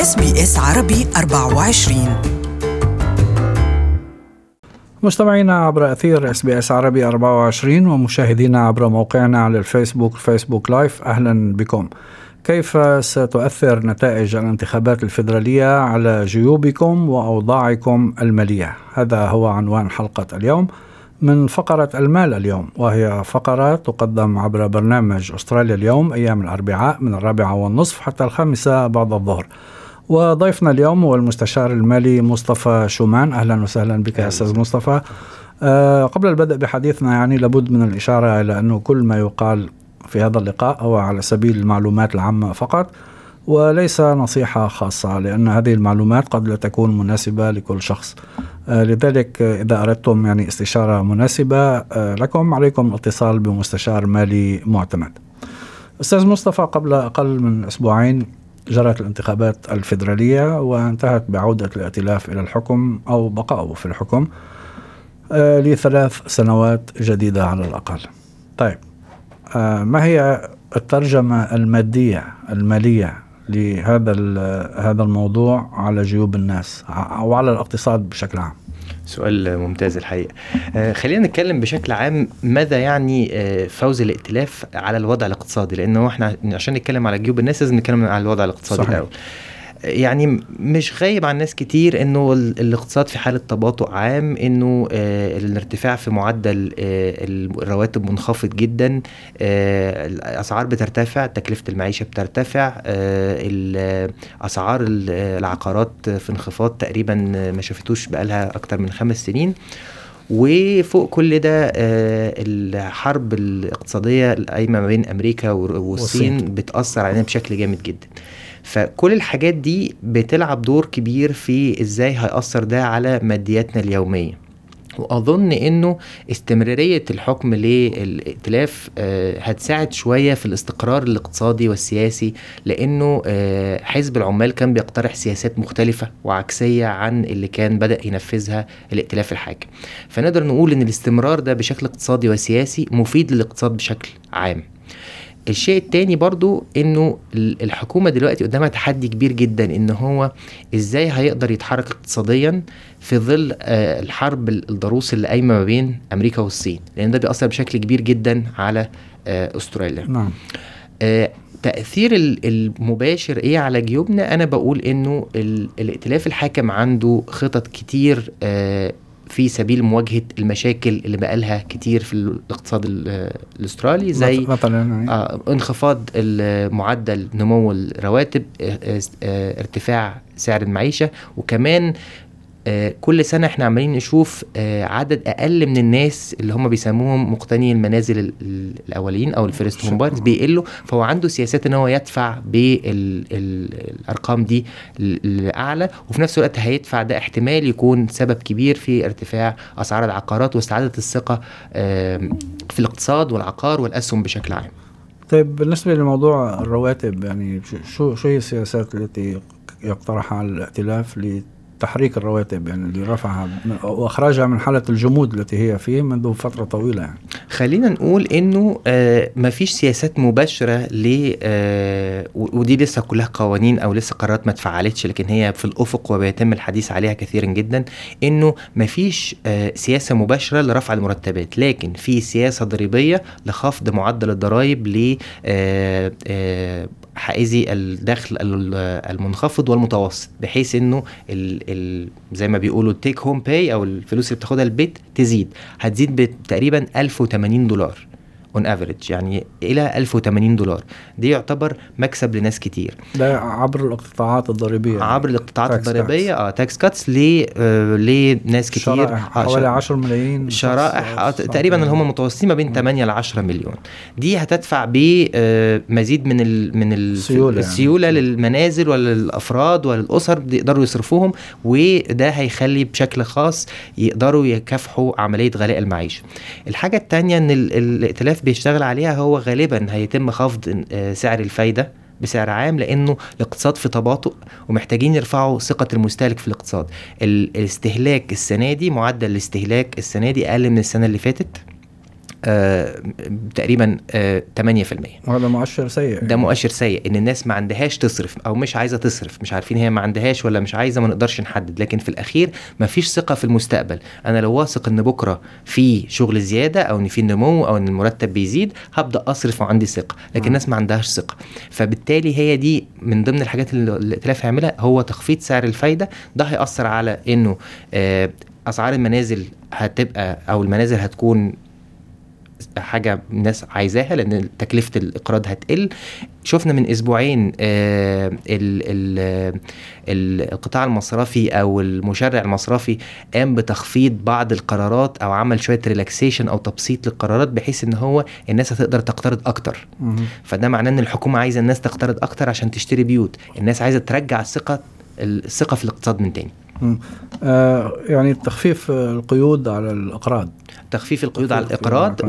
اس بي اس عربي 24 مستمعينا عبر أثير اس بي اس عربي 24 ومشاهدينا عبر موقعنا على الفيسبوك Facebook live. أهلا بكم. كيف ستؤثر نتائج الانتخابات الفيدرالية على جيوبكم وأوضاعكم المالية؟ هذا هو عنوان حلقة اليوم من فقرة المال اليوم وهي فقرة تقدم عبر برنامج أستراليا اليوم أيام الأربعاء من الرابعة والنصف حتى الخامسة بعد الظهر. وضيفنا اليوم هو المستشار المالي مصطفى شومان. أهلا وسهلا بك يا أستاذ مصطفى. أه قبل البدء بحديثنا يعني لابد من الإشارة إلى أنه كل ما يقال في هذا اللقاء هو على سبيل المعلومات العامة فقط وليس نصيحة خاصة لأن هذه المعلومات قد لا تكون مناسبة لكل شخص. آه، لذلك إذا أردتم يعني استشارة مناسبة آه، لكم عليكم الاتصال بمستشار مالي معتمد. أستاذ مصطفى قبل أقل من أسبوعين جرت الانتخابات الفيدرالية وانتهت بعودة الائتلاف إلى الحكم أو بقائه في الحكم آه، لثلاث سنوات جديدة على الأقل. طيب ما هي الترجمة المادية المالية لهذا هذا الموضوع على جيوب الناس أو على الاقتصاد بشكل عام؟ سؤال ممتاز الحقيقة. آه خلينا نتكلم بشكل عام ماذا يعني آه فوز الائتلاف على الوضع الاقتصادي؟ لأنه إحنا عشان نتكلم على جيوب الناس لازم نتكلم على الوضع الاقتصادي الأول. يعني مش غايب عن ناس كتير إنه الاقتصاد في حالة تباطؤ عام إنه آه الارتفاع في معدل آه الرواتب منخفض جدا آه الأسعار بترتفع تكلفة المعيشة بترتفع أسعار العقارات في انخفاض تقريبا ما شافتوش بقالها أكتر من خمس سنين. وفوق كل ده الحرب الاقتصادية القايمة ما بين أمريكا والصين. بتأثر علينا بشكل جامد جدا. فكل الحاجات دي بتلعب دور كبير في إزاي هيأثر ده على مادياتنا اليومية. وأظن إنه استمرارية الحكم للائتلاف هتساعد شوية في الاستقرار الاقتصادي والسياسي لأنه حزب العمال كان بيقترح سياسات مختلفة وعكسية عن اللي كان بدأ ينفذها الائتلاف الحاكم. فنقدر نقول إن الاستمرار ده بشكل اقتصادي وسياسي مفيد للاقتصاد بشكل عام. الشيء التاني برضو إنه الحكومة دلوقتي قدامها تحدي كبير جدا إن هو إزاي هيقدر يتحرك اقتصاديا في ظل الحرب الضروس اللي قايمة ما بين أمريكا والصين لأن ده بيأثر بشكل كبير جدا على أستراليا. نعم. تأثير المباشر إيه على جيوبنا؟ أنا بقول إنه الائتلاف الحاكم عنده خطط كتير في سبيل مواجهة المشاكل اللي بقالها كتير في الاقتصاد الأسترالي زي مثلا آه انخفاض معدل نمو الرواتب آه ارتفاع سعر المعيشة وكمان آه كل سنة إحنا عمالين نشوف آه عدد أقل من الناس اللي هم بيسموهم مقتني المنازل الأولين أو ال first home buyers بيقلوا فهو عنده سياسات إن هو يدفع بالارقام دي لأعلى وفي نفس الوقت هيدفع ده احتمال يكون سبب كبير في ارتفاع أسعار العقارات واستعادة الثقة آه في الاقتصاد والعقار والأسهم بشكل عام. طيب بالنسبة لموضوع الرواتب يعني شو شو هي السياسات التي يقترحها الائتلاف تحريك الرواتب يعني اللي رفعها واخراجها من حالة الجمود التي هي فيه منذ فترة طويلة يعني. خلينا نقول إنه آه ما فيش سياسات مباشرة ل آه ودي لسه كلها قوانين أو لسه قرارات ما اتفعلتش لكن هي في الأفق وبيتم الحديث عليها كثيرا جدا إنه ما فيش آه سياسة مباشرة لرفع المرتبات لكن في سياسة ضريبية لخفض معدل الضرائب ل آه آه حائزي الدخل المنخفض والمتوسط بحيث إنه ال ال زي ما بيقولوا ال take home pay أو الفلوس اللي بتاخدها البيت تزيد. هتزيد تقريبا 1080 دولار. on average يعني إلى 1080 دولار. دي يعتبر مكسب لناس كتير. ده عبر الاقتطاعات الضريبية. عبر الاقتطاعات الضريبية آه tax cuts ل آه لناس كتير. شرائح آه حوالي 10 ملايين. شرائح آه تقريبا اللي هم متوسطين ما بين 8 ل 10 مليون. دي هتدفع بمزيد من ال من السيوله, السيولة يعني. للمنازل ولا للافراد ولا الاسر يقدروا يصرفوهم وده هيخلي بشكل خاص يقدروا يكافحوا عملية غلاء المعيشة. الحاجة الثانية إن الائتلاف بيشتغل عليها هو غالبا هيتم خفض سعر الفايدة بسعر عام لأنه الاقتصاد في تباطؤ ومحتاجين يرفعوا ثقة المستهلك في الاقتصاد. الاستهلاك السنة دي معدل الاستهلاك السنة دي أقل من السنة اللي فاتت. آه تقريبا آه 8% وهذا مؤشر سيء ده مؤشر سيء إن الناس ما عندهاش تصرف أو مش عايزة تصرف مش عارفين هي ما عندهاش ولا مش عايزة ما نقدرش نحدد. لكن في الأخير ما فيش ثقة في المستقبل. أنا لو واثق إن بكرة في شغل زيادة أو إن في نمو أو إن المرتب بيزيد هبدأ أصرف وعندي ثقة. لكن الناس ما عندهاش ثقة. فبالتالي هي دي من ضمن الحاجات اللي الائتلاف هيعملها هو تخفيض سعر الفايدة. ده هيأثر على إنه آه أسعار المنازل هتبقى أو المنازل هتكون حاجة الناس عايزاها لأن تكلفة الإقراض هتقل. شفنا من أسبوعين آه ال ال القطاع المصرفي أو المشرع المصرفي قام بتخفيض بعض القرارات أو عمل شوية ريلاكسيشن أو تبسيط للقرارات بحيث إن هو الناس هتقدر تقترض أكتر. فده معناه إن الحكومة عايزة الناس تقترض أكتر عشان تشتري بيوت. الناس عايزة ترجع الثقة الثقة في الاقتصاد من تاني. آه يعني تخفيف القيود على الأقراض. تخفيف القيود على الأقراض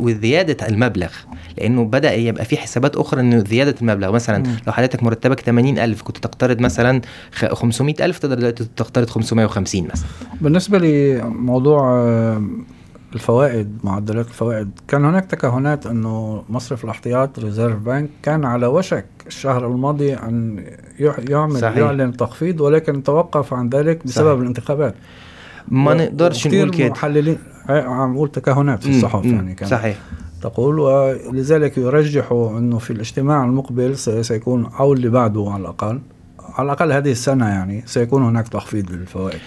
وزيادة المبلغ لأنه بدأ يبقى في حسابات أخرى إنه زيادة المبلغ. مثلا مم. لو حضرتك مرتبك 80000 كنت تقترض مثلا 500000 تقدر دلوقتي تقترض 550 مثلا. بالنسبة لموضوع الفوائد معدلات الفوائد. كان هناك تكهنات إنه مصرف الاحتياط Reserve Bank كان على وشك الشهر الماضي أن يعمل صحيح. يعلن تخفيض ولكن توقف عن ذلك بسبب صحيح. الانتخابات. ما نقدرش نقول كده. محللين عم نقول تكهنات في الصحف يعني كان صحيح. تقول ولذلك يرجح إنه في الاجتماع المقبل سيكون أو اللي بعده على الأقل على الأقل هذه السنة يعني سيكون هناك تخفيض للفوائد.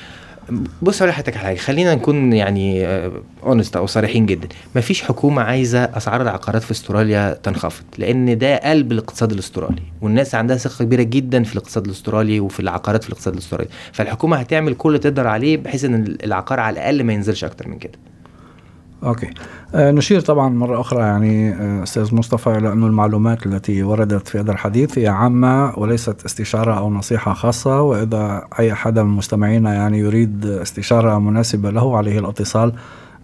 بص أقول لحضرتك حاجة. خلينا نكون يعني honest أو صريحين جدا. مفيش حكومة عايزة أسعار العقارات في أستراليا تنخفض لأن ده قلب الاقتصاد الأسترالي والناس عندها ثقة كبيرة جدا في الاقتصاد الأسترالي وفي العقارات في الاقتصاد الأسترالي. فالحكومة هتعمل كل اللي تقدر عليه بحيث إن العقار على الأقل ما ينزلش أكتر من كده. okay آه نشير طبعا مرة أخرى يعني آه أستاذ مصطفى إلى انه المعلومات التي وردت في هذا الحديث هي عامة وليست استشارة أو نصيحة خاصة وإذا أي حدا من مستمعينا يعني يريد استشارة مناسبة له عليه الاتصال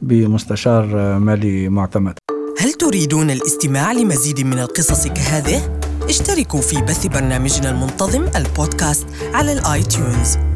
بمستشار مالي معتمد. هل تريدون الاستماع لمزيد من القصص كهذه؟ اشتركوا في بث برنامجنا المنتظم البودكاست على ال iTunes.